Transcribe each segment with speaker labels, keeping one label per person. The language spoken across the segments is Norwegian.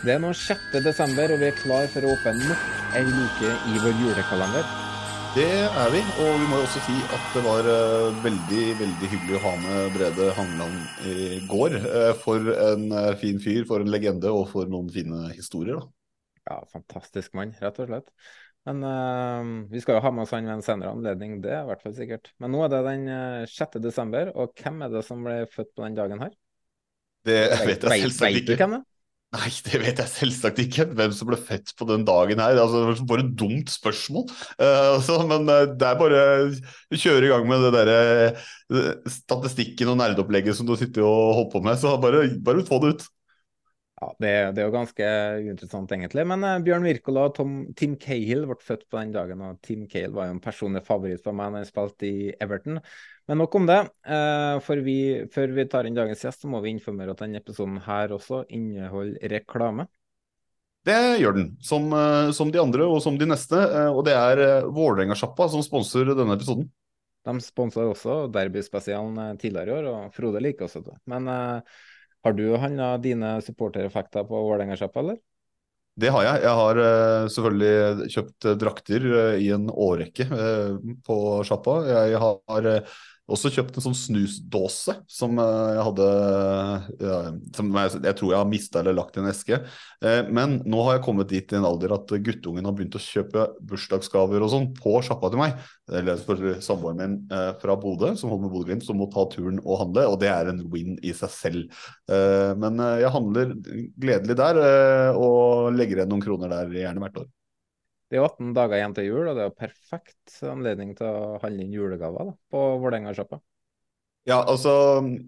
Speaker 1: Det er nå 6. desember, og vi er klar for å åpne nok ei luke i vår julekalender.
Speaker 2: Det er vi, og vi må jo også si at det var eh, veldig veldig hyggelig å ha med Brede Hangeland i går. Eh, for en eh, fin fyr, for en legende og for noen fine historier. da.
Speaker 1: Ja, fantastisk mann, rett og slett. Men uh, vi skal jo ha med oss han ved en senere anledning, det er i hvert fall sikkert. Men nå er det den eh, 6. desember, og hvem er det som ble født på den dagen her?
Speaker 2: Det vet jeg selvsagt ikke.
Speaker 1: vet du hvem det?
Speaker 2: Nei, det vet jeg selvsagt ikke. Hvem som ble født på den dagen her. Altså, bare et dumt spørsmål. Uh, altså, men eh, det er bare å kjøre i gang med det derre eh, statistikken og nerdeopplegget som du sitter og holder på med. Så bare, bare få det ut.
Speaker 1: Ja, det, det er jo ganske uinteressant, egentlig. Men uh, Bjørn Wirkola og Tom, Tim Cahill ble født på den dagen, og Tim Cahill var jo en personlig favoritt for meg når jeg spilte i Everton. Men nok om det. Eh, for vi, før vi tar inn dagens gjest, så må vi informere at denne episoden her også inneholder reklame.
Speaker 2: Det gjør den, som, eh, som de andre og som de neste. eh, Og det er Vålerenga-sjappa som sponser denne episoden.
Speaker 1: De sponsa også derbyspesialen tidligere i år, og Frode liker det. Men uh, har du handla dine supportereffekter på Vålerenga-sjappa, eller?
Speaker 2: Det har jeg. Jeg har uh, selvfølgelig kjøpt drakter uh, i en årrekke på sjappa. Jeg har også kjøpt en sånn snusdåse som eh, jeg hadde Som jeg, jeg tror jeg har mista eller lagt i en eske. Eh, Men nå har jeg kommet dit i en alder at guttungen har begynt å kjøpe bursdagsgaver og sånn på sjappa til meg. Eller selvfølgelig samboeren min eh, fra Bodø, som holder med Bodø-Glimt, som må ta turen og handle. Og det er en win i seg selv. Eh, Men eh, jeg handler gledelig der, eh, og legger igjen noen kroner der gjerne hvert år.
Speaker 1: Det er 18 dager igjen til jul, og det er jo perfekt anledning til å handle inn julegaver da, på Vålerenga-sjappa.
Speaker 2: Ja, altså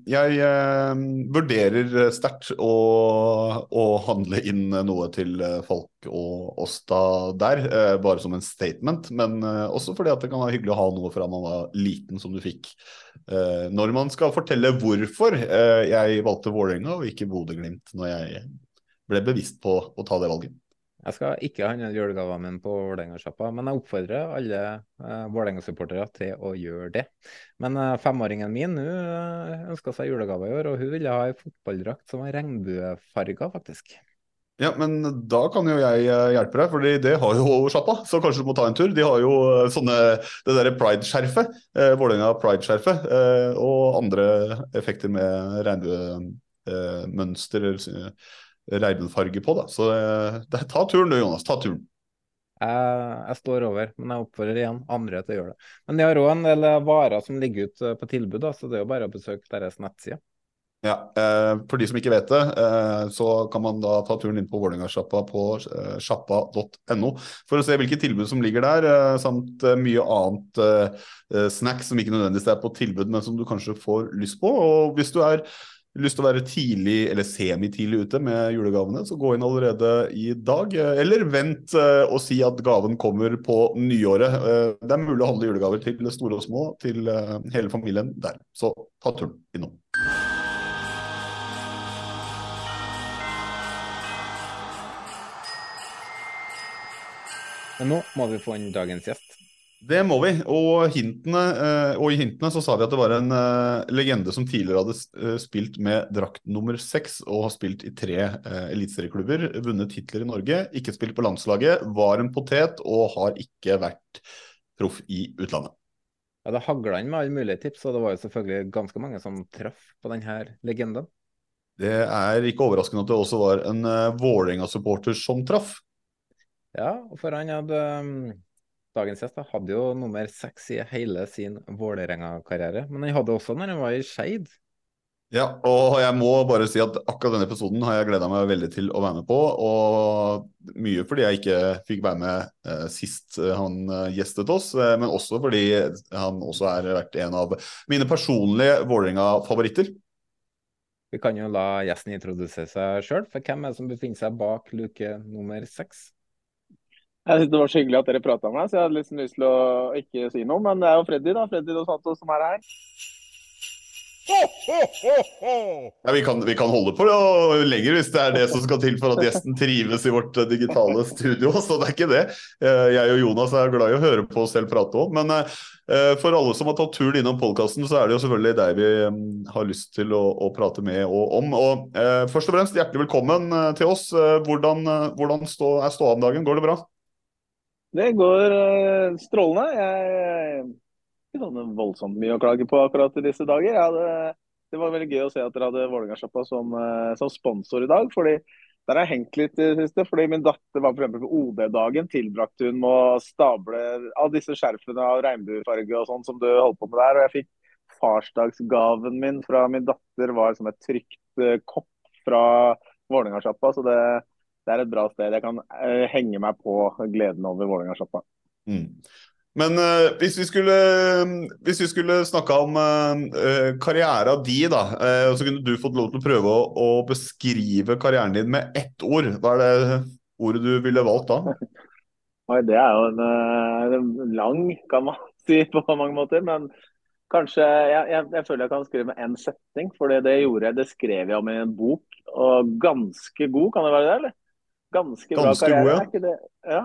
Speaker 2: Jeg eh, vurderer sterkt å, å handle inn noe til eh, folk og oss da der, eh, bare som en statement. Men eh, også fordi at det kan være hyggelig å ha noe fra man var liten som du fikk. Eh, når man skal fortelle hvorfor eh, jeg valgte Vålerenga og ikke Bodø-Glimt når jeg ble bevisst på å ta det valget.
Speaker 1: Jeg skal ikke handle julegavene mine på Vålerenga-sjappa, men jeg oppfordrer alle uh, Vålerenga-supportere til å gjøre det. Men uh, femåringen min hun uh, ønska seg julegave i år, og hun ville ha ei fotballdrakt som var regnbuefarga, faktisk.
Speaker 2: Ja, men da kan jo jeg eh, hjelpe deg, fordi det har jo sjappa. Så kanskje du må ta en tur. De har jo eh, sånne, det derre pride-skjerfet, eh, Vålerenga pride-skjerfet, eh, og andre effekter med regnbuemønster, eh, regnbuefarge på. da. Så eh, det, ta turen du, Jonas. Ta turen.
Speaker 1: Jeg, jeg står over, men jeg oppfordrer igjen andre til å gjøre det. Men de har òg en del eh, varer som ligger ute på tilbud, da, så det er jo bare å besøke deres nettside.
Speaker 2: Ja, eh, For de som ikke vet det, eh, så kan man da ta turen inn på Vålerenga-sjappa på eh, sjappa.no for å se hvilke tilbud som ligger der, eh, samt eh, mye annet eh, eh, snacks som ikke nødvendigvis er på tilbud, men som du kanskje får lyst på. Og hvis du er lyst til å være tidlig eller semitidlig ute med julegavene, så gå inn allerede i dag. Eller vent eh, og si at gaven kommer på nyåret. Eh, Det er mulig å handle julegaver til store og små, til eh, hele familien der. Så ta turen innom.
Speaker 1: Nå må vi få inn dagens gjest.
Speaker 2: Det må vi. Og, hintene, eh, og i hintene så sa vi at det var en eh, legende som tidligere hadde eh, spilt med drakt nummer seks og har spilt i tre eliteserieklubber, vunnet titler i Norge, ikke spilt på landslaget, var en potet og har ikke vært proff i utlandet.
Speaker 1: Ja, Det hagla inn med alle mulige tips, og det var jo selvfølgelig ganske mange som traff på denne legenden.
Speaker 2: Det er ikke overraskende at det også var en uh, Vålerenga-supporter som traff.
Speaker 1: Ja, for han hadde um, Dagens gjest hadde jo nummer seks i hele sin Vålerenga-karriere. Men han hadde også når han var i Skeid.
Speaker 2: Ja, og jeg må bare si at akkurat denne episoden har jeg gleda meg veldig til å være med på. Og mye fordi jeg ikke fikk være med eh, sist han eh, gjestet oss, eh, men også fordi han også er vært en av mine personlige Vålerenga-favoritter.
Speaker 1: Vi kan jo la gjesten introdusere seg sjøl, for hvem er det som befinner seg bak luke nummer seks?
Speaker 3: Jeg synes Det var så hyggelig at dere prata med meg, så jeg hadde liksom lyst til å ikke si noe. Men det er jo Freddy da, Freddy Dos Santos som er her.
Speaker 2: Ja, vi, kan, vi kan holde på lenger hvis det er det som skal til for at gjesten trives i vårt eh, digitale studio. Så det er ikke det. Eh, jeg og Jonas er glad i å høre på oss selv prate òg. Men eh, for alle som har tatt turen innom podkasten, så er det jo selvfølgelig deg vi mm, har lyst til å, å prate med og om. Og først og fremst hjertelig velkommen til oss. Hvordan, hvordan stå, er ståa om dagen? Går det bra?
Speaker 3: Det går strålende. Jeg ikke sånn voldsomt mye å klage på akkurat i disse dager. Hadde, det var veldig gøy å se at dere hadde Vålerenga-sjappa som, eh, som, sponsor i dag. fordi der har jeg hengt litt i det siste. fordi Min datter var for på OD-dagen. Tilbrakte hun med å stable av disse skjerfene av regnbuefarge og sånn som du holdt på med der. Og jeg fikk farsdagsgaven min fra min datter var som et trygt uh, kopp fra Vålerenga-sjappa. Så det, det, er et bra sted. Jeg kan uh, henge meg på gleden over Vålerenga-sjappa.
Speaker 2: Mm. Men uh, hvis, vi skulle, hvis vi skulle snakka om uh, karriera di, da, uh, så kunne du fått lov til å prøve å, å, beskrive karrieren din med ett ord. Hva er det ordet du ville valgt da?
Speaker 3: Oi, det er jo en, en lang, kan man si på mange måter. Men kanskje jeg, jeg, jeg føler jeg kan skrive med én setning. For det, det gjorde jeg, det skrev jeg om i en bok. Og ganske god, kan det være det, eller? Ganske,
Speaker 2: ganske bra karriere.
Speaker 3: God, ja. ja.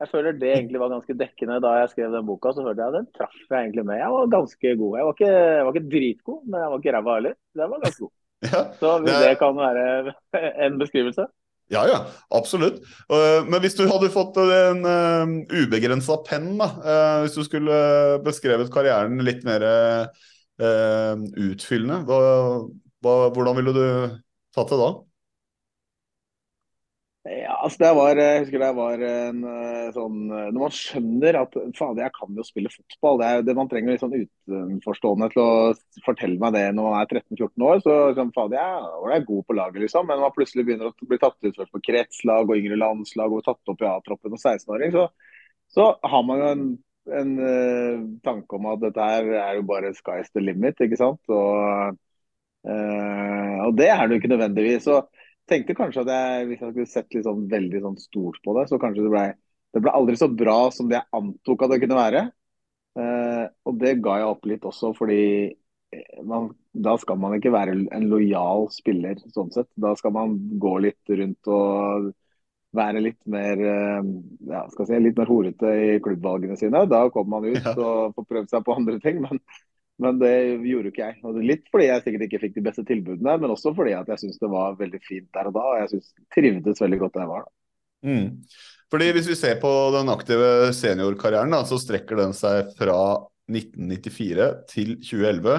Speaker 3: Jeg føler det egentlig var ganske dekkende da jeg skrev den boka. Så følte jeg den traff jeg egentlig med. Jeg var ganske god. Jeg var ikke, jeg var ikke dritgod, men jeg var ikke ræva heller. Jeg var ganske god.
Speaker 2: Ja,
Speaker 3: så hvis det, det kan være en beskrivelse?
Speaker 2: Ja, ja, absolutt. Uh, men hvis du hadde fått en uh, ubegrensa penn, da, uh, hvis du skulle beskrevet karrieren litt mer utfyllende, hva, hva, hvordan ville du tatt det da?
Speaker 3: Ja, altså det var, jeg husker det var en eh, sånn eh, Når man skjønner at fader, jeg kan jo spille fotball. Det er det Man trenger litt sånn utenforstående til å fortelle meg det når man er 13-14 år. Så liksom, fader, jeg var god på laget, liksom. Men når man plutselig begynner å bli tatt ut først på kretslag og yngre landslag og tatt opp i A-troppen og 16-åring, så, så, har man jo en, en uh, tanke om at dette her er jo bare sky's the limit, ikke sant. Og, uh, og det er det jo ikke nødvendigvis. Så tenkte kanskje at jeg, hvis jeg skulle sett litt sånn, veldig sånn stort på det, så kanskje det ble, det ble aldri så bra som det jeg antok at det kunne være. Eh, og det ga jeg opp litt også, fordi eh, man, da skal man ikke være en lojal spiller sånn sett. Da skal man gå litt rundt og være litt mer eh, ja, skal si, litt mer horete i klubbvalgene sine. Da kommer man ut ja. og får prøvd seg på andre ting. Men men det gjorde ikke jeg. Litt fordi jeg sikkert ikke fikk de beste tilbudene, men også fordi jeg syns det var veldig fint der og da. Og jeg synes, trivdes veldig godt der jeg var. da.
Speaker 2: Mm. Fordi Hvis vi ser på den aktive seniorkarrieren, da, så strekker den seg fra 1994 til 2011.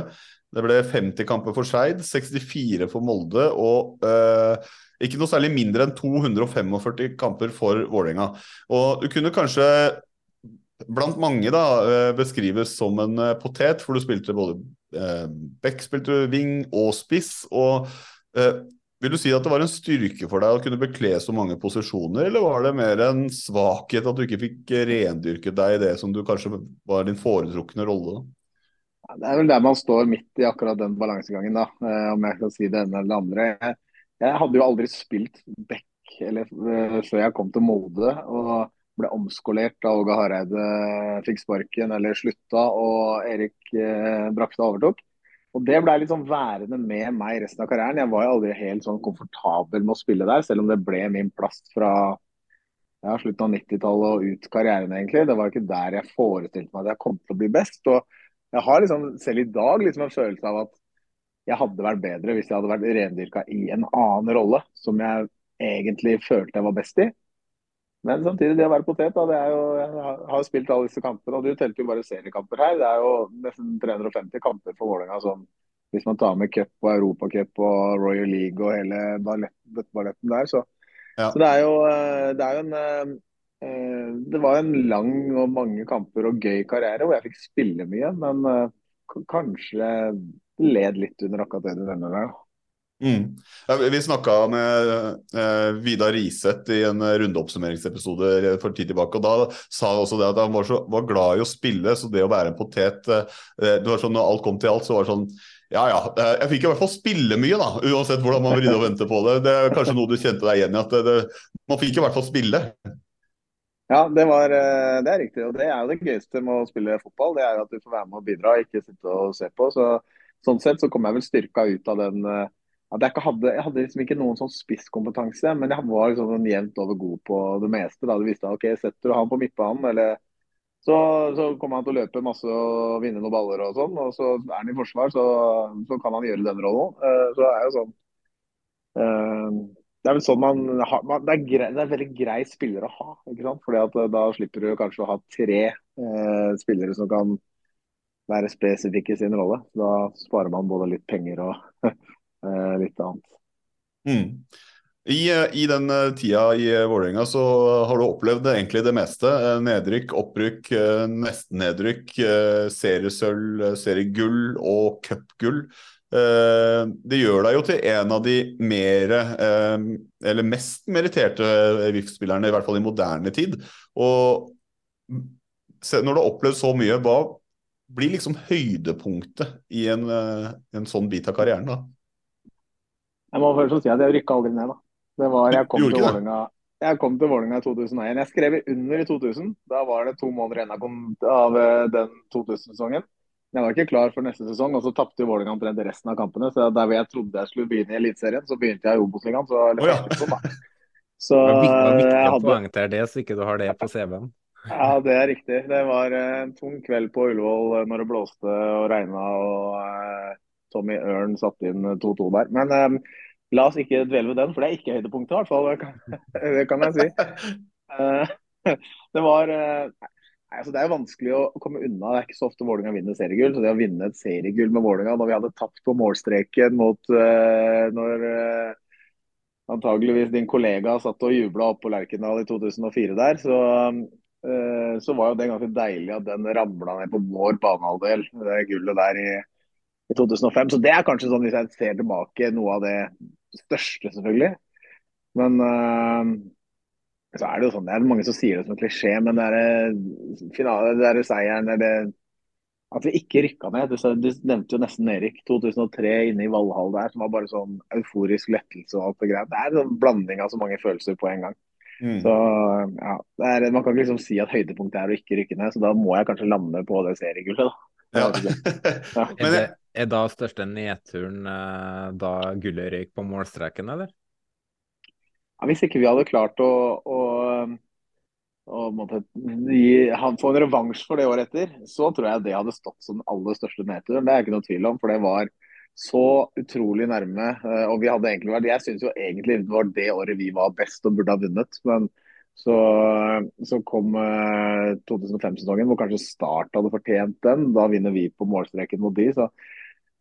Speaker 2: Det ble 50 kamper for Skeid, 64 for Molde og eh, ikke noe særlig mindre enn 245 kamper for Vålerenga. Og du kunne kanskje blant mange da, eh, beskrives som en eh, potet, for du spilte både eh, back, spilte wing og spiss. og eh, Vil du si at det var en styrke for deg å kunne bekle så mange posisjoner, eller var det mer en svakhet at du ikke fikk rendyrket deg i det som du kanskje var din foretrukne rolle?
Speaker 3: Det er vel der man står midt i akkurat den balansegangen, da, eh, om jeg kan si det ene eller det andre. Jeg, jeg hadde jo aldri spilt back eller, før jeg kom til Molde. og ble omskolert da Åge Hareide fikk sparken eller slutta og Erik eh, Brakstad overtok. Og Det ble liksom værende med meg resten av karrieren. Jeg var jo aldri helt sånn komfortabel med å spille der, selv om det ble min plass fra ja, slutten av 90-tallet og ut karrieren. egentlig. Det var ikke der jeg forestilte meg at jeg kom til å bli best. og Jeg har liksom selv i dag liksom en følelse av at jeg hadde vært bedre hvis jeg hadde vært rendyrka i en annen rolle, som jeg egentlig følte jeg var best i. Men samtidig, det å være potet da, det er jo, Jeg har spilt alle disse kampene, og du telte jo bare seriekamper her. Det er jo nesten 350 kamper for Vålerenga sånn Hvis man tar med cup og Europacup og Royal League og hele ballett, balletten der. Så,
Speaker 2: Ja.
Speaker 3: så det er jo, eh, det er jo en eh, Det var en lang og mange kamper og gøy karriere hvor jeg fikk spille mye, men eh, kanskje led litt under akkurat det du nevner der.
Speaker 2: Mm. Vi- snakka med eh, Vidar Riseth i en eh, rundeoppsummeringsepisode for tid tilbake. og Da sa han også det at han var, så, var glad i å spille, så det å være en potet eh, det var sånn, Når alt kom til alt, så var det sånn Ja ja, eh, jeg fikk i hvert fall spille mye, da. Uansett hvordan man vridde og vendte på det. Det er kanskje noe du kjente deg igjen i. at det, det, Man fikk i hvert fall spille.
Speaker 3: Ja, det, var, eh, det er riktig. Og det er jo det gøyeste med å spille fotball. Det er jo at du får være med og bidra, ikke sitte og se på. Så, sånn sett så kom jeg vel styrka ut av den eh, at jeg, hadde, jeg hadde liksom ikke noen sånn spisskompetanse, men jeg var liksom sånn jevnt over god på det meste. da Du visste ok, setter du han på midtbanen, eller så, så kommer han til å løpe masse og vinne noen baller og sånn. Og så er han i forsvar, så, så kan han gjøre den rollen. Uh, så det er jo sånn uh, Det er vel sånn man har man, det, er grei, det er veldig grei spiller å ha. ikke sant? Fordi at eh, Da slipper du kanskje å ha tre uh, spillere som kan være spesifikke i sin rolle. Da sparer man både litt penger og litt annet.
Speaker 2: Mm. I, eh, I den eh, tida i eh, Vålerenga så har du opplevd egentlig det meste. Eh, Nedrykk, opprykk, eh, nesten-nedrykk, eh, seriesølv, eh, seriegull og cupgull. Eh, Det gjør deg jo til en av de mere, eh, eller mest meritterte VIF-spillerne, i hvert fall i moderne tid. Og når du har opplevd så mye, hva blir liksom høydepunktet i en, eh, en sånn bit av karrieren? da?
Speaker 3: Jeg må først si at jeg rykka aldri ned, da. Det var, jeg, kom til Vålinga jeg kom til Vålerenga i 2001. Jeg skrev under i 2000. Da var det to måneder igjen av eh, den 2000-sesongen. Jeg var ikke klar for neste sesong, og så tapte Vålerenga omtrent resten av kampene. Så der hvor jeg trodde jeg skulle begynne i Eliteserien, så begynte jeg i Obos-ligaen. Så,
Speaker 2: oh, ja.
Speaker 3: sånn, så
Speaker 1: Det var viktig, viktig
Speaker 3: hadde
Speaker 1: poengtere det, så ikke du har det på CV-en.
Speaker 3: Ja, det er riktig. Det var eh, en tung kveld på Ullevål eh, når det blåste og regna og eh, Tommy Ørn satte inn 2-2 der. Men eh, la oss ikke dvele ved den, for det er ikke høydepunktet, i hvert fall. Kan, det kan jeg si. Uh, det var uh, altså Det er jo vanskelig å komme unna. Det er ikke så ofte Vålerenga vinner seriegull. Så det å vinne et seriegull med Vålerenga når vi hadde tapt på målstreken mot uh, når uh, antageligvis din kollega satt og jubla oppe på Lerkendal i 2004 der, så, uh, så var jo det ganske deilig at den ramla ned på vår banehalvdel, det gullet der i, i 2005. Så det er kanskje sånn, hvis jeg ser tilbake, noe av det største, selvfølgelig. Men eh, så er det jo sånn, det er mange som sier det som en klisjé, men det er finale, det er seieren eller at vi ikke rykka ned. Du, du nevnte jo nesten Erik. 2003 inne i Valhall der, som var bare sånn euforisk lettelse og alt det greia. Det er en blanding av så mange følelser på en gang.
Speaker 2: Mm.
Speaker 3: Så ja, det er, Man kan ikke liksom si at høydepunktet er å ikke rykke ned, så da må jeg kanskje lande på det seriegullet, da.
Speaker 2: Ja.
Speaker 3: Ja.
Speaker 2: Men
Speaker 1: det,
Speaker 2: jeg,
Speaker 1: er da største nedturen eh, da gullet røyk på målstreken, eller?
Speaker 3: Ja, hvis ikke vi hadde klart å, å, å måtte, gi, han få en revansj for det året etter, så tror jeg det hadde stått som den aller største nedturen. Det er ikke noe tvil om, for det var så utrolig nærme. eh, Og vi hadde egentlig vært Jeg syns jo egentlig det var det året vi var best og burde ha vunnet. Men så, så kom eh, 2005-sesongen, hvor kanskje Start hadde fortjent den. Da vinner vi på målstreken mot de. Så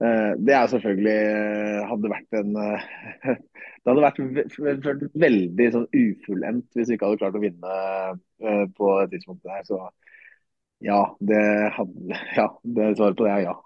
Speaker 3: det er selvfølgelig eh, hadde vært en eh, Det hadde vært ve- ve- veldig sånn ufullendt hvis vi ikke hadde klart å vinne eh, på det tidspunktet her. Så ja, det hadde Ja, det svaret på det er ja.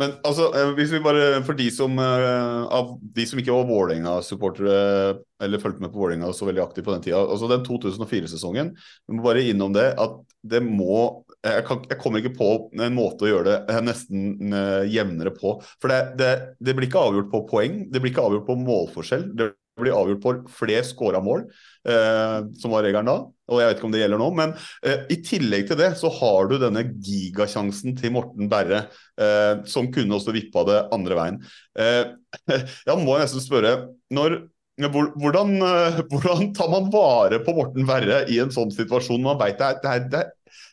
Speaker 2: Men altså, eh, hvis vi bare, for de som, eh, av de som ikke var Vålerenga-supportere eller fulgte med på Vålerenga så veldig aktivt på den tida, altså den 2004-sesongen, vi må bare innom det at det må jeg, kan, jeg kommer ikke på en måte å gjøre det nesten eh, jevnere på. For det, det, det blir ikke avgjort på poeng, det blir ikke avgjort på målforskjell. Det blir avgjort på flest skåra mål, eh, som var regelen da. Og jeg vet ikke om det gjelder nå, men eh, i tillegg til det så har du denne gigasjansen til Morten Berre, eh, som kunne også vippa det andre veien. Eh, ja, må jeg nesten spørre, når, hvordan, eh, hvordan tar man vare på Morten Berre i en sånn situasjon? Man vet det, det, det,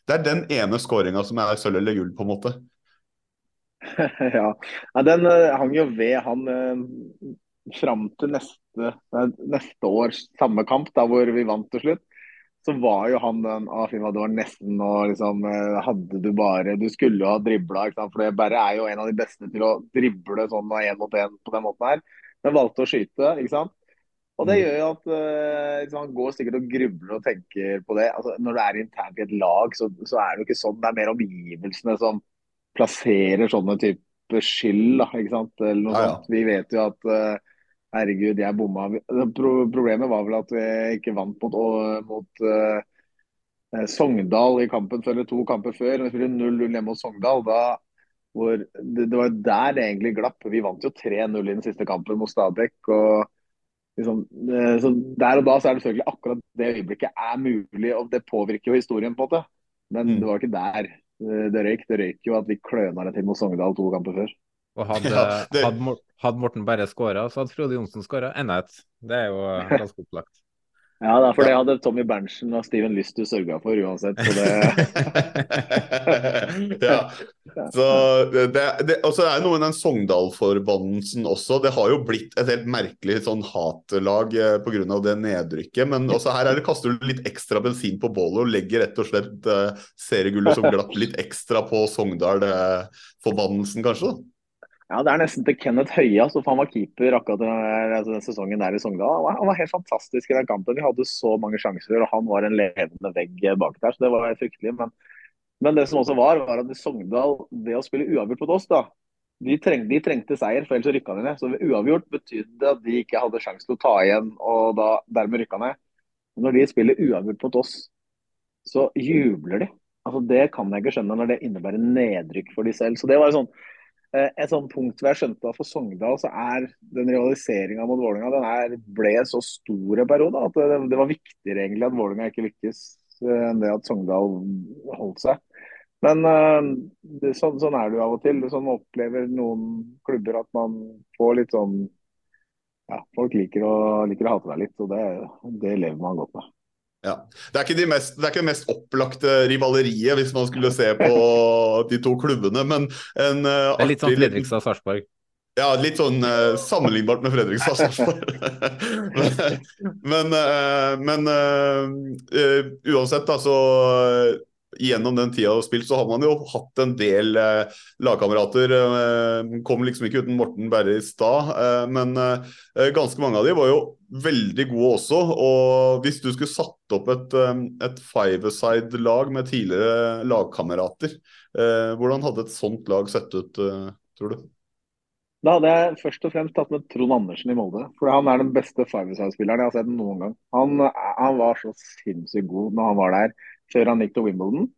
Speaker 2: det er den ene skåringa som er sølv eller gull, på en måte.
Speaker 3: ja. ja, den eh, hang jo ved han fram til neste, nei, neste års samme kamp, da hvor vi vant til slutt. så var jo han den ah, fy, Det var nesten og liksom eh, Hadde du bare Du skulle jo ha dribla. For Berre er jo en av de beste til å drible sånn én mot én på den måten her. Men valgte å skyte, ikke sant. Og det mm. gjør jo at liksom, Han går sikkert og grubler og tenker på det. Altså, når du er internt i et lag, så, så, er det jo ikke sånn. Det er mer omgivelsene som plasserer sånne typer skyld. Da, ikke sant? Eller noe ja, ja. sånt. Vi vet jo at uh, Herregud, jeg bomma. Problemet var vel at vi ikke vant mot, mot uh, Sogndal i kampen før, eller to kamper før. Vi spilte 0-0 hjemme mot Sogndal. Da, hvor, det, det, var der det egentlig glapp. Vi vant jo 3-0 i den siste kampen mot Stabæk. og liksom, uh, så Der og da så er det selvfølgelig akkurat det øyeblikket er mulig, og det påvirker jo historien. på en måte. Men mm. det var ikke der det røyk. Det røyk jo at vi kløna det til mot Sogndal to kamper før.
Speaker 1: Og hadde, ja, det... hadde, hadde, Morten bare skåra, så hadde Frode Johnsen skåra enda et. Det er jo ganske opplagt.
Speaker 3: Ja, for det hadde Tommy Berntsen og Steven Lyst du sørga for uansett. Så det...
Speaker 2: ja. Så det, det, og så er det noe med den Sogndal-forbannelsen også. Det har jo blitt et helt merkelig sånn hatlag eh, pga. det nedrykket. Men også her er det, kaster du litt ekstra bensin på bålet og legger rett og slett uh, seriegullet som glatt litt ekstra på Sogndal-forbannelsen, kanskje. da.
Speaker 3: Ja, Det er nesten til Kenneth Høie, altså, for han var keeper akkurat den, altså, sesongen der i Sogndal. Han var helt fantastisk i den kampen. Vi hadde så mange sjanser, og han var en levende vegg bak der. så Det var fryktelig. Men, men det som også var, var at i Sogndal, det å spille uavgjort mot oss, da, de, treng, de trengte seier, for ellers rykka de ned. Så uavgjort betydde at de ikke hadde sjanse til å ta igjen, og da dermed rykka ned. Når de spiller uavgjort mot oss, så jubler de. Altså Det kan jeg ikke skjønne når det innebærer nedrykk for de selv. Så det var sånn et sånt punkt hvor jeg skjønte at for Sogndal så er den rivaliseringa mot Vålerenga den er, ble så stor en periode at det, det, var viktigere egentlig at Vålerenga ikke lykkes eh, enn det at Sogndal holdt seg. Men uh, det, sånn, sånn, er det jo av og til. Sånn opplever noen klubber at man får litt sånn ja, Folk liker å, liker å hate deg litt, og det, det lever man godt med.
Speaker 2: Ja. Det, er ikke de mest, det er ikke det mest opplagte rivaleriet, hvis man skulle se på de to klubbene, men en uh,
Speaker 1: Det er litt sånn Fredrikstad-Sarpsborg?
Speaker 2: Ja, litt sånn uh, sammenlignbart med Fredrikstad-Sarpsborg. men, men, uh, men uansett, da, så gjennom den tida du har spilt, så har man jo hatt en del eh, lagkamerater. Eh, kom liksom ikke uten Morten Berre i stad, eh, men eh, ganske mange av de var jo veldig gode også. Og hvis du skulle satt opp et, eh, et five-side-lag med tidligere lagkamerater, eh, hvordan hadde et sånt lag sett ut, tror du?
Speaker 3: Da hadde jeg først og fremst tatt med Trond Andersen i Molde. For han er den beste five-side-spilleren jeg har sett noen gang. Han, han var så sinnssykt god når han var der før han gikk til Wimbledon.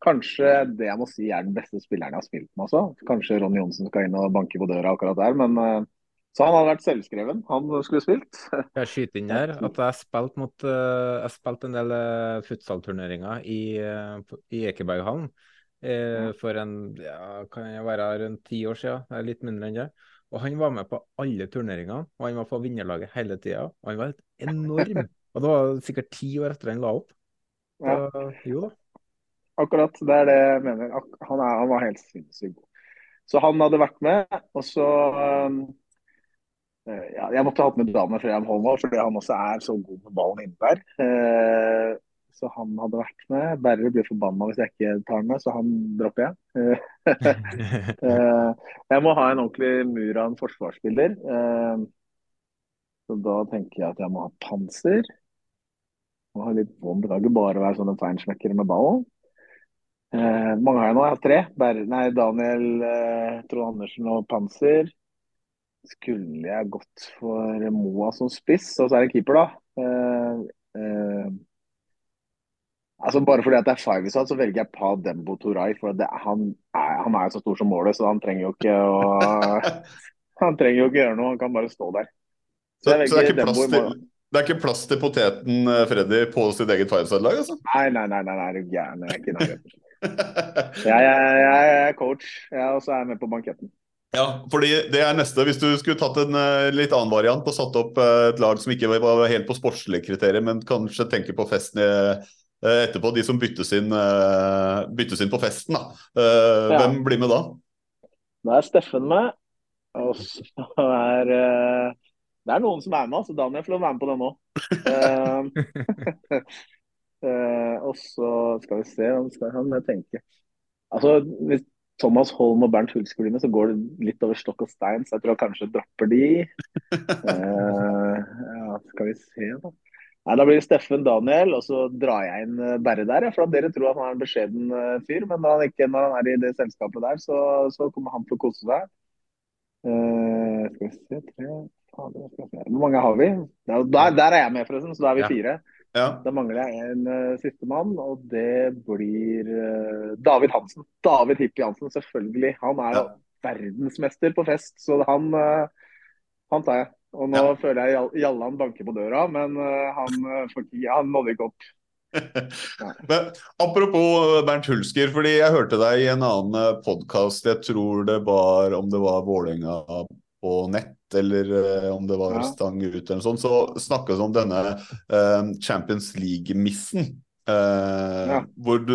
Speaker 3: Kanskje det jeg må si er den beste spilleren jeg har spilt med også. Kanskje Ronny Johnsen skal inn og banke på døra akkurat der, men uh, så han hadde vært selvskreven. Han skulle spilt.
Speaker 1: jeg skyter inn her at jeg spilte mot Jeg spilte en del uh, futsalturneringer i, i Ekeberghallen for en ja, kan jeg være rundt ti år siden. Litt mindre enn det. Og han var med på alle turneringene, og han var på vinnerlaget hele tida. Og han var helt enorm. og det var sikkert ti år etter han la opp. Så, jo da.
Speaker 3: Akkurat. Det er det jeg mener. Han, er, han var helt sinnssykt god. Så han hadde vært med. Og så um, eh, ja, Jeg måtte ha hatt med Daniel Freyam Holm òg, fordi han også er så god med ballen inne der. Uh, så han hadde vært med. Berre blir forbanna hvis jeg ikke tar den med, så han dropper jeg. uh, jeg må ha en ordentlig mur av en forsvarsspiller. Uh, så da tenker jeg at jeg må ha panser. Må ha litt bånd. Det kan ikke bare være sånne feinschmeckere med ballen. Eh, mange har jeg nå. Jeg har tre. Ber nei, Daniel, eh, Trond Andersen og Panser. Skulle jeg gått for Moa som spiss, og så er det keeper, da. Eh, eh, altså Bare fordi at det er five så velger jeg Pa Dembo Toray. For det, han, er, han er så stor som målet, så han trenger jo ikke å Han trenger jo ikke gjøre noe, han kan bare stå der.
Speaker 2: Så, så, så det, er ikke plass til, det er ikke plass til poteten eh, Freddy på sitt eget fireside-lag? altså?
Speaker 3: Nei, nei, nei, nei, nei, du gæren. Jeg er ikke nærheten. Jeg, jeg, jeg, er coach, jeg også er med på banketten.
Speaker 2: Ja, fordi det er neste. Hvis du skulle tatt en uh, litt annen variant og satt opp uh, et lag som ikke var helt på sportslige kriterier, men kanskje tenker på festen etterpå, de som byttes inn, byttes inn på festen, da. Ja. Hvem blir med da?
Speaker 3: Da er Steffen med. Og så er Det er noen som er med, så Daniel får lov å være med på det nå. Og så skal vi se, hva skal han jeg tenke. Altså, Hvis Thomas Holm og Bernt Hulsker blir med, så går det litt over stokk og stein. Så jeg tror jeg kanskje dropper de. uh, ja, skal vi se, da. Nei, Da blir det Steffen Daniel, og så drar jeg inn eh, Berre der. For at dere tror at han er en beskjeden uh, fyr, men når han, ikke, når han er i det selskapet der, så, så kommer han til å kose seg. Uh, skal vi se, tre Hvor mange har vi? Der, der er jeg med, forresten, så da er vi fire.
Speaker 2: Ja.
Speaker 3: Da mangler jeg en uh, sistemann, og det blir uh, David Hansen. David Hippie Hansen, selvfølgelig. Han er
Speaker 2: Ja.
Speaker 3: verdensmester på fest, så han, uh, han tar jeg. Og nå
Speaker 2: Ja.
Speaker 3: føler jeg Jall- Jallan banker på døra, men han, uh, ja, han nådde ikke opp.
Speaker 2: Men apropos Bernt Hulsker, fordi jeg hørte deg i en annen podkast, jeg tror det var om det var Vålerenga på nett, eller eh, om det var. Stang ut eller noe sånt, så snakkes det om denne eh, Champions League-missen. Eh,
Speaker 3: Ja.
Speaker 2: hvor, du,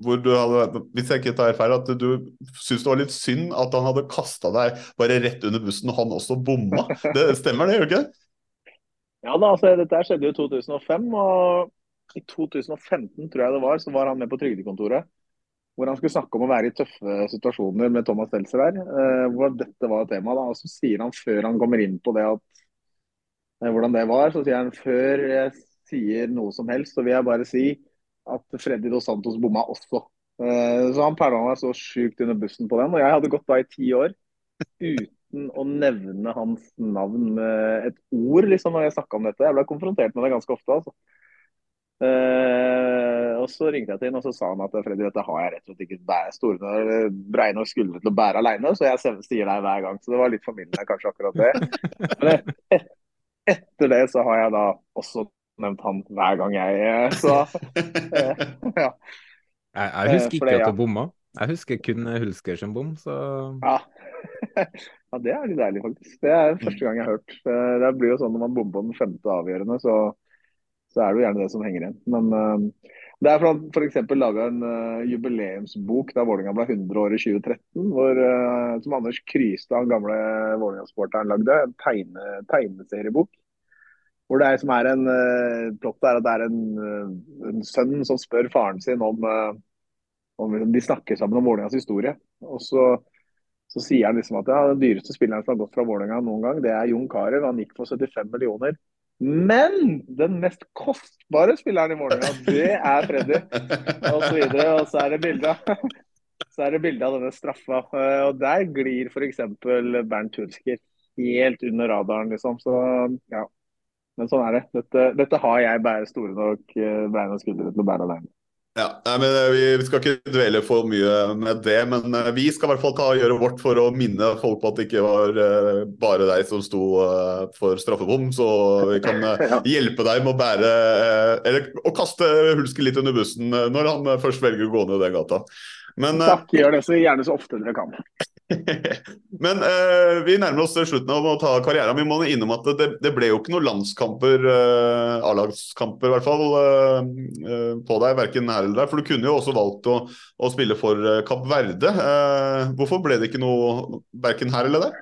Speaker 2: hvor du hadde, hvis jeg ikke tar feil, at du syntes det var litt synd at han hadde kasta deg bare rett under bussen, og han også bomma. Det stemmer det, gjør det ikke?
Speaker 3: Ja da, altså Dette skjedde jo i 2005, og i 2015 tror jeg det var, så var han med på trygdekontoret. Hvor han skulle snakke om å være i tøffe situasjoner med Thomas Seltzer der. eh, hvor dette var tema. da, og Så sier han før han kommer inn på det at eh, hvordan det var, så sier han før jeg sier noe som helst, så vil jeg bare si at Freddy Dos Santos bomma også. Eh, så han perla meg så sjukt under bussen på den. Og jeg hadde gått da i ti år uten å nevne hans navn med et ord liksom, når jeg snakka om dette. Jeg ble konfrontert med det ganske ofte. altså. Eh, og Så ringte jeg til ham og så sa han at Freddy, dette har jeg rett og slett ikke bæ- store eller breie nok skuldre til å bære alene, så jeg sier deg hver gang. Så det var litt formildende kanskje akkurat det. Men et, etter det så har jeg da også nevnt han hver gang jeg eh, Så uh, ja.
Speaker 1: Jeg, jeg husker
Speaker 3: Eh,
Speaker 1: ikke
Speaker 3: det,
Speaker 1: at du bomma. Jeg husker kun Hulsker som bom, så
Speaker 3: Ja. ja, det er litt deilig, faktisk. Det er første gang jeg har hørt. Eh, Det blir jo sånn når man bommer på den femte avgjørende, så, så er det jo gjerne det som henger igjen. Men uh, det er for at f.eks. laga en uh, jubileumsbok da Vålerenga ble 100 år i 2013, hvor, uh, som Anders Krystad, den gamle Vålerenga-sporteren, lagde. En tegne, tegneseriebok. Hvor det er, som er en plott er at det er en, en sønn som spør faren sin om, om De snakker sammen om Vålerengas historie. Og så så sier han liksom at ja, den dyreste spilleren som har gått fra Vålerenga noen gang, det er Jon Carew. Han gikk for 75 millioner. Men den mest kostbare spilleren i Vålerenga, det er Freddy. Og så videre. Og så er det bilde av denne straffa. Eh, Og der glir f.eks. Bernt Hulsker helt under radaren, liksom. Så ja. Men sånn er det. Dette, dette har jeg bare store nok bein og skuldre til å bære alene.
Speaker 2: Ja, nei, men eh, Vi skal ikke dvele for mye med det, men eh, vi skal i hvert fall ta, gjøre vårt for å minne folk på at det ikke var eh, bare deg som sto for straffebom. Så vi kan hjelpe deg med å bære Eller å kaste Hulsker litt under bussen når han først velger å gå ned den gata. Men,
Speaker 3: Takk. Gjør det så gjerne så ofte dere kan.
Speaker 2: men eh, vi nærmer oss slutten av å ta karrieren. Vi må innom at det, det ble jo ikke noen landskamper, uh, A-lagskamper i hvert fall, eh, eh, på deg, verken her eller der. For du kunne jo også valgt å, å spille for uh, Kapp Verde. Eh, hvorfor ble det ikke noe verken her eller der?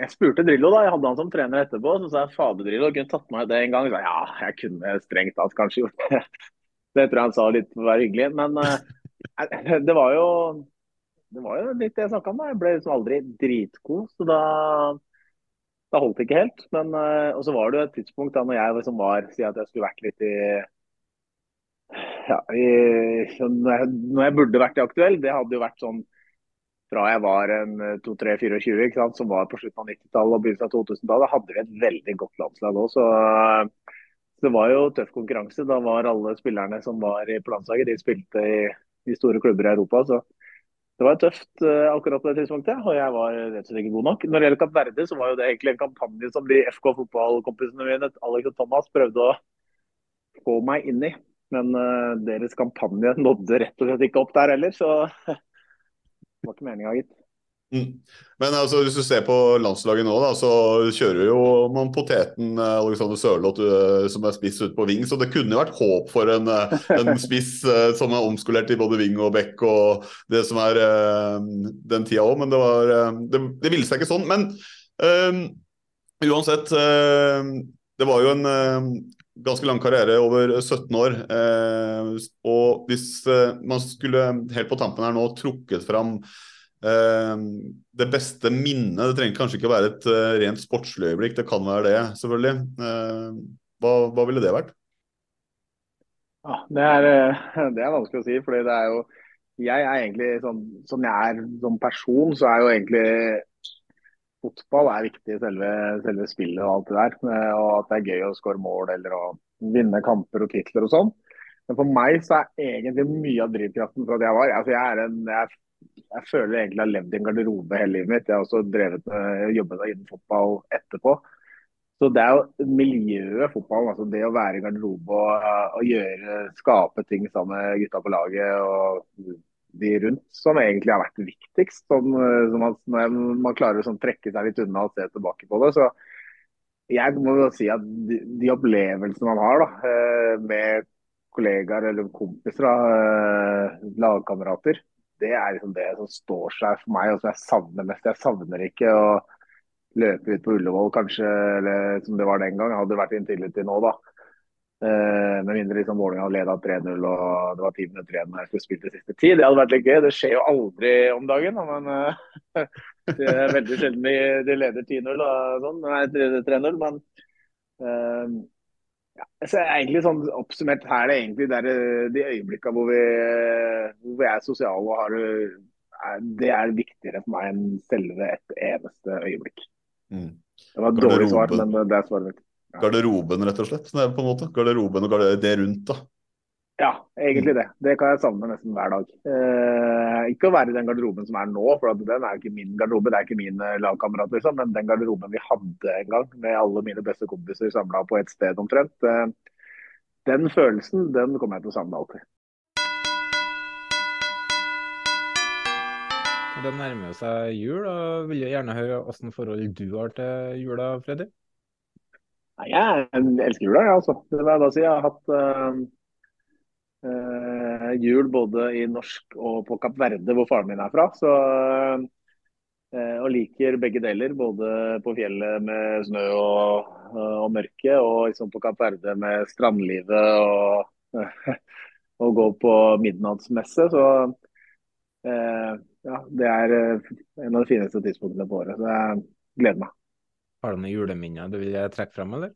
Speaker 3: Jeg spurte Drillo, da. Jeg hadde han som trener etterpå. Så sa jeg fader Drillo, kunne tatt meg det en gang. Så, ja, jeg kunne strengt tatt kanskje gjort det. Det tror jeg han sa litt for å være hyggelig. Men eh, det var jo det var jo litt det jeg snakka om. da. Jeg ble liksom aldri dritgod, så da, da holdt det ikke helt. Men, eh, og så var det jo et tidspunkt da når jeg liksom var Si at jeg skulle vært litt i ja, i, når, jeg, burde vært i aktuell, det hadde jo vært sånn fra jeg var en 2-3-24, ikke sant, som var på slutten av 90-tallet og begynnelsen av 2000-tallet, hadde vi et veldig godt landslag òg. Så eh, det var jo tøff konkurranse. Da var alle spillerne som var i- på landslaget, de spilte i, i store klubber i Europa. Så det var tøft eh, akkurat på det tidspunktet, og jeg var rett og slett ikke god nok. Når det gjelder Kapp Verde, så var jo det egentlig en kampanje som de FK fotballkompisene mine, Alex og Thomas, prøvde å få meg inn i. Men uh, deres kampanje nådde rett og slett ikke opp der heller, så det var ikke meninga, gitt.
Speaker 2: Mm. Men altså, hvis du ser på landslaget nå, da, så kjører jo man poteten eh, Alexander Sørloth eh, som er spiss ute på ving, så det kunne vært håp for en, eh, en spiss som er omskolert i både ving og bekk og det som er den tida òg, men det var det, det ville seg ikke sånn. Men eh, uansett, det var jo en ganske lang karriere over 17 år. Og hvis man skulle helt på tampen her nå trukket fram det beste minnet Det trenger kanskje ikke være et eh, rent sportslig øyeblikk, det kan være det, selvfølgelig. Eh, hva, hva, ville det vært?
Speaker 3: Ja, det er, eh, det er vanskelig å si. fordi det er jo jeg er egentlig sånn Som jeg er som person, så er jo egentlig fotball er viktig i selve, selve, spillet og alt det der. Eh, og at det er gøy å skåre mål eller å vinne kamper og titler og sånn. Men for meg så er egentlig mye av drivkraften for at jeg var altså jeg, er en, jeg, jeg, føler jeg egentlig har levd i en garderobe hele livet mitt. Jeg har også drevet med jobbet innen fotball etterpå. Så Det er jo miljøet fotballen, altså det å være i garderobe og, og gjøre, skape ting sammen med gutta på laget og de rundt, som egentlig har vært viktigst. Sånn, som at når man klarer å sånn, trekke seg litt unna og se tilbake på det. så jeg må jo si at de, de opplevelsene man har da, eh, med kollegaer eller kompiser, da, eh, lagkamerater, det er liksom det som står seg for meg og som jeg savner mest. Jeg savner ikke å løpe ut på Ullevål, kanskje, eller som det var den gang. Hadde det vært Intility nå, da. Eh, med mindre liksom Vålerenga leda 3-0 og det var ti minutter igjen når jeg skulle spille til siste tid. Det hadde vært litt gøy. Det skjer jo aldri om dagen. Men uh, det er veldig sjelden de, de leder 10-0 og sånn. Nei, 3-0. Men uh, ja, så egentlig sånn oppsummert her er det egentlig der, de øyeblikkene hvor vi, hvor vi er sosiale og har det er viktigere for meg enn selve et eneste øyeblikk. Mm. Det var et dårlig svar, men det er svaret mitt.
Speaker 2: Ja. Garderoben, rett og slett? Er på en måte. Garderoben og det rundt, da.
Speaker 3: Ja, egentlig det. Det kan jeg savne nesten hver dag. Eh, ikke å være i den garderoben som er nå, for den er jo ikke min garderobe, det er ikke min eh, lagkamerat, liksom. Men den garderoben vi hadde en gang, med alle mine beste kompiser samla på et sted omtrent, eh, den følelsen den kommer jeg til å savne alltid.
Speaker 1: Det nærmer seg jul, og vil jeg gjerne høre hvilket forhold du har til jula, Freddy?
Speaker 3: Nei, jeg elsker jula, jeg, altså. Det vil jeg da si. Jeg har hatt uh, jul både i norsk og på Kapp Verde, hvor faren min er fra. Så, uh, og liker begge deler. Både på fjellet med snø og, og mørke, og liksom på Kapp Verde med strandlivet og, og gå på midnattsmesse. Så ja, det er eh, en av de fineste tidspunktene på året. Så jeg gleder meg.
Speaker 1: Har du noen juleminner du vil trekke fram, eller?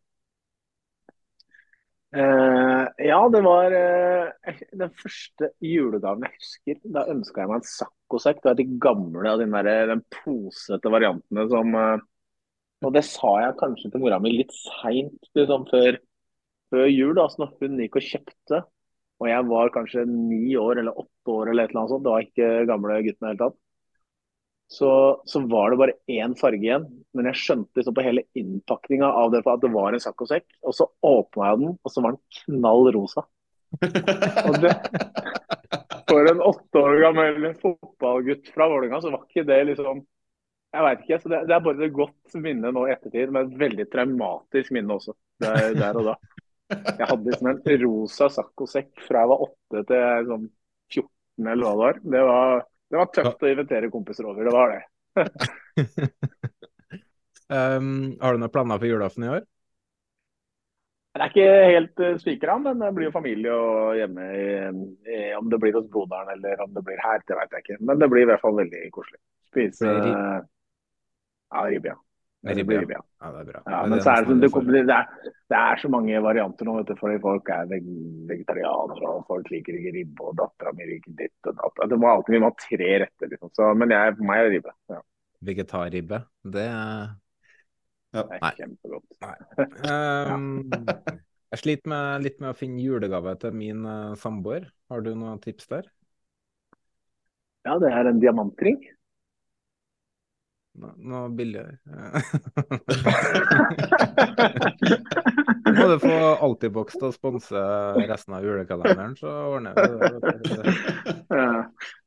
Speaker 3: Uh, ja, det var uh, den første julegaven jeg husker. Da ønska jeg meg en saccosekk. Det var de gamle av den, den posete variantene som uh, Og det sa jeg kanskje til mora mi litt seint liksom, før, før jul, da, så når hun gikk og kjøpte og jeg var kanskje ni år eller åtte år eller et eller annet sånt. Det var ikke gamle gutten i det hele tatt. Så, så, var det bare én farge igjen. Men jeg skjønte liksom på hele innpakninga av det at det var en saccosekk. Og så åpna jeg den, og så var den knall rosa. Og det, for en åtte år gammel fotballgutt fra Vålerenga, så var ikke det liksom Jeg veit ikke. så det, det, er bare et godt minne nå i ettertid, men et veldig traumatisk minne også. Der, der og da. Jeg hadde liksom en rosa saccosekk fra jeg var åtte til sånn 14 eller hva det var. Det var, det var tøft å invitere kompiser over, det var det.
Speaker 1: um, har du noen planer for julaften i år?
Speaker 3: Det er ikke helt uh, spikra, men det blir jo familie og hjemme. I, i, om det blir hos broderen eller om det blir her, det vet jeg ikke. Men det blir i hvert fall veldig koselig. Spise uh, ja, ribbe, ja.
Speaker 1: Det blir bra. ja. Det er bra.
Speaker 3: Ja, men så er det, det, det, er, det er så mange varianter nå, vet du, fordi folk er vegetarianere og folk liker ikke ribbe, og dattera mi liker ditt og datt. Det må alltid vi må ha tre retter, liksom. Så, men jeg, for meg er ribbe. Ja.
Speaker 1: Vegetarribbe, det
Speaker 3: ja. Det er kjempegodt.
Speaker 1: um, jeg sliter med, litt med å finne julegave til min uh, samboer. Har du noen tips der?
Speaker 3: Ja, det er en diamantring.
Speaker 1: Noe billigere. Må du få Altibox til å sponse resten av julekalenderen, så ordner vi det.
Speaker 3: Ja.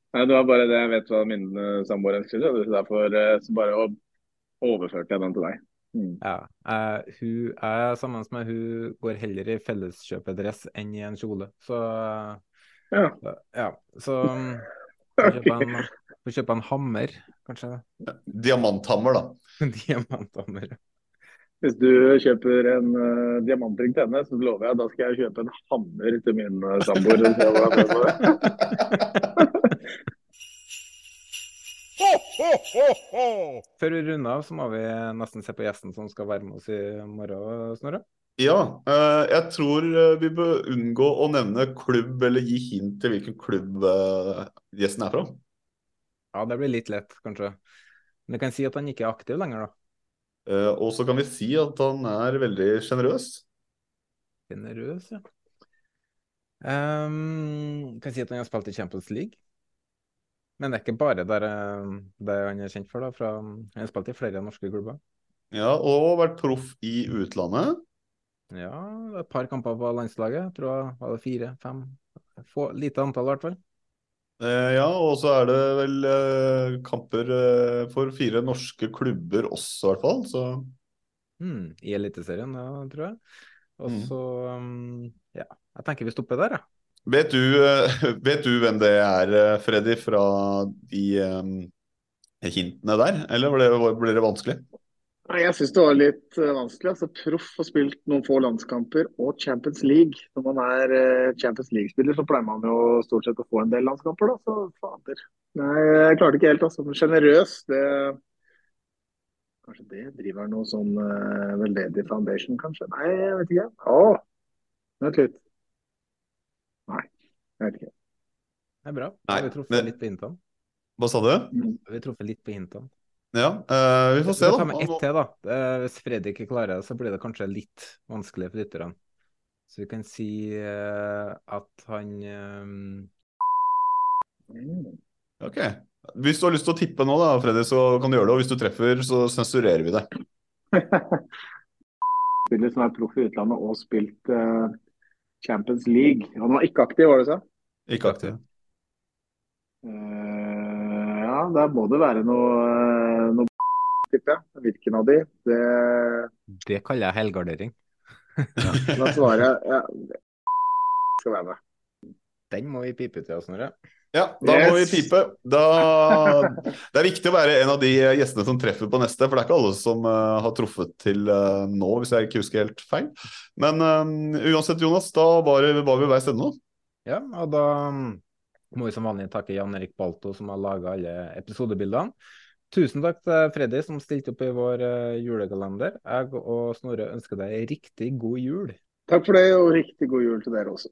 Speaker 3: Det var bare det jeg vet hva min uh, samboer ønsker, derfor uh, så bare overførte jeg den til deg.
Speaker 1: Mm. Ja, uh, hun er sammen med hun går heller i felleskjøpedress enn i en kjole, så
Speaker 3: ja.
Speaker 1: ja så um, kjøpe en, kjøpe en hammer kanskje.
Speaker 2: Diamanthammer, da.
Speaker 1: Diamanthammer.
Speaker 3: Hvis du kjøper en uh, diamantring til henne, så lover jeg at da skal jeg kjøpe en hammer til min uh, samboer.
Speaker 1: Før vi runder av, så må vi nesten se på gjesten som skal være med oss i morgen, Snorre.
Speaker 2: Ja, uh, jeg tror vi bør unngå å nevne klubb eller gi hint til hvilken klubb gjesten er fra.
Speaker 1: Ja, det blir litt lett, kanskje. Men jeg kan si at han ikke er aktiv lenger, da.
Speaker 2: Uh, og så kan vi si at han er veldig sjenerøs.
Speaker 1: Sjenerøs, ja. Um, kan si at han har spilt i Champions League. Men det er ikke bare der, eh, det han er kjent for. da. Fra, han har spilt i flere norske klubber.
Speaker 2: Ja, og vært proff i utlandet.
Speaker 1: Ja, et par kamper på landslaget. Tror jeg var det fire, fem. Lite antall, i hvert fall.
Speaker 2: Eh, ja, og så er det vel eh, kamper eh, for fire norske klubber også, i hvert fall. Så.
Speaker 1: Mm, I Eliteserien, ja, tror jeg. Og mm. så um, Ja, jeg tenker vi stopper der, jeg. Ja.
Speaker 2: Vet, vet, du hvem det er, Freddy, fra de um, hintene der? Eller ble det, ble det vanskelig?
Speaker 3: Nei, Jeg syns det var litt uh, vanskelig. altså Proff har spilt noen få landskamper og Champions League. Når man er uh, Champions League-spiller, så pleier man jo stort sett å få en del landskamper, da. Så fader. Nei, jeg klarte ikke helt, altså. Men sjenerøs, det Kanskje det driver noe sånn uh, veldedig foundation, kanskje? Nei, jeg vet ikke. Å, vent litt. Nei, jeg vet ikke.
Speaker 1: Det er bra. Nei, vi truffet litt på hintene.
Speaker 2: Hva sa du?
Speaker 1: Vi truffet litt på hintene.
Speaker 2: Ja, uh, vi får se, da.
Speaker 1: Ta med ett til, da. Uh, hvis Fredrik ikke klarer det, så blir det kanskje litt vanskelig for lytterne. Så vi kan si uh, at han
Speaker 2: OK. Hvis du har lyst til å tippe nå, da, Freddy, så kan du gjøre det. Og hvis du treffer, så sensurerer vi det.
Speaker 3: Spiller som er proff i utlandet og spilt Champions League. Han var ikke aktiv, var det så?
Speaker 2: Ikke aktiv.
Speaker 3: ja, der må det være noe tipper jeg. Hvilken av de? Det,
Speaker 1: det kaller jeg helgardering.
Speaker 3: ja, da svarer jeg ja, skal være med.
Speaker 1: Den må vi pipe til, Snorre.
Speaker 2: Ja, da yes. må vi pipe. Da... Det er viktig å være en av de gjestene som treffer på neste, for det er ikke alle som uh, har truffet til uh, nå, hvis jeg ikke husker helt feil. Men uh, uansett, Jonas, da var, det, var vi veis ende nå.
Speaker 1: Ja, og da mm, må vi som vanlig takke Jan Erik Balto, som har laga alle episodebildene. Tusen takk til Freddy som stilte opp i vår uh, julekalender. Jeg og Snorre ønsker deg riktig god jul.
Speaker 3: Takk for det, og riktig god jul til dere også.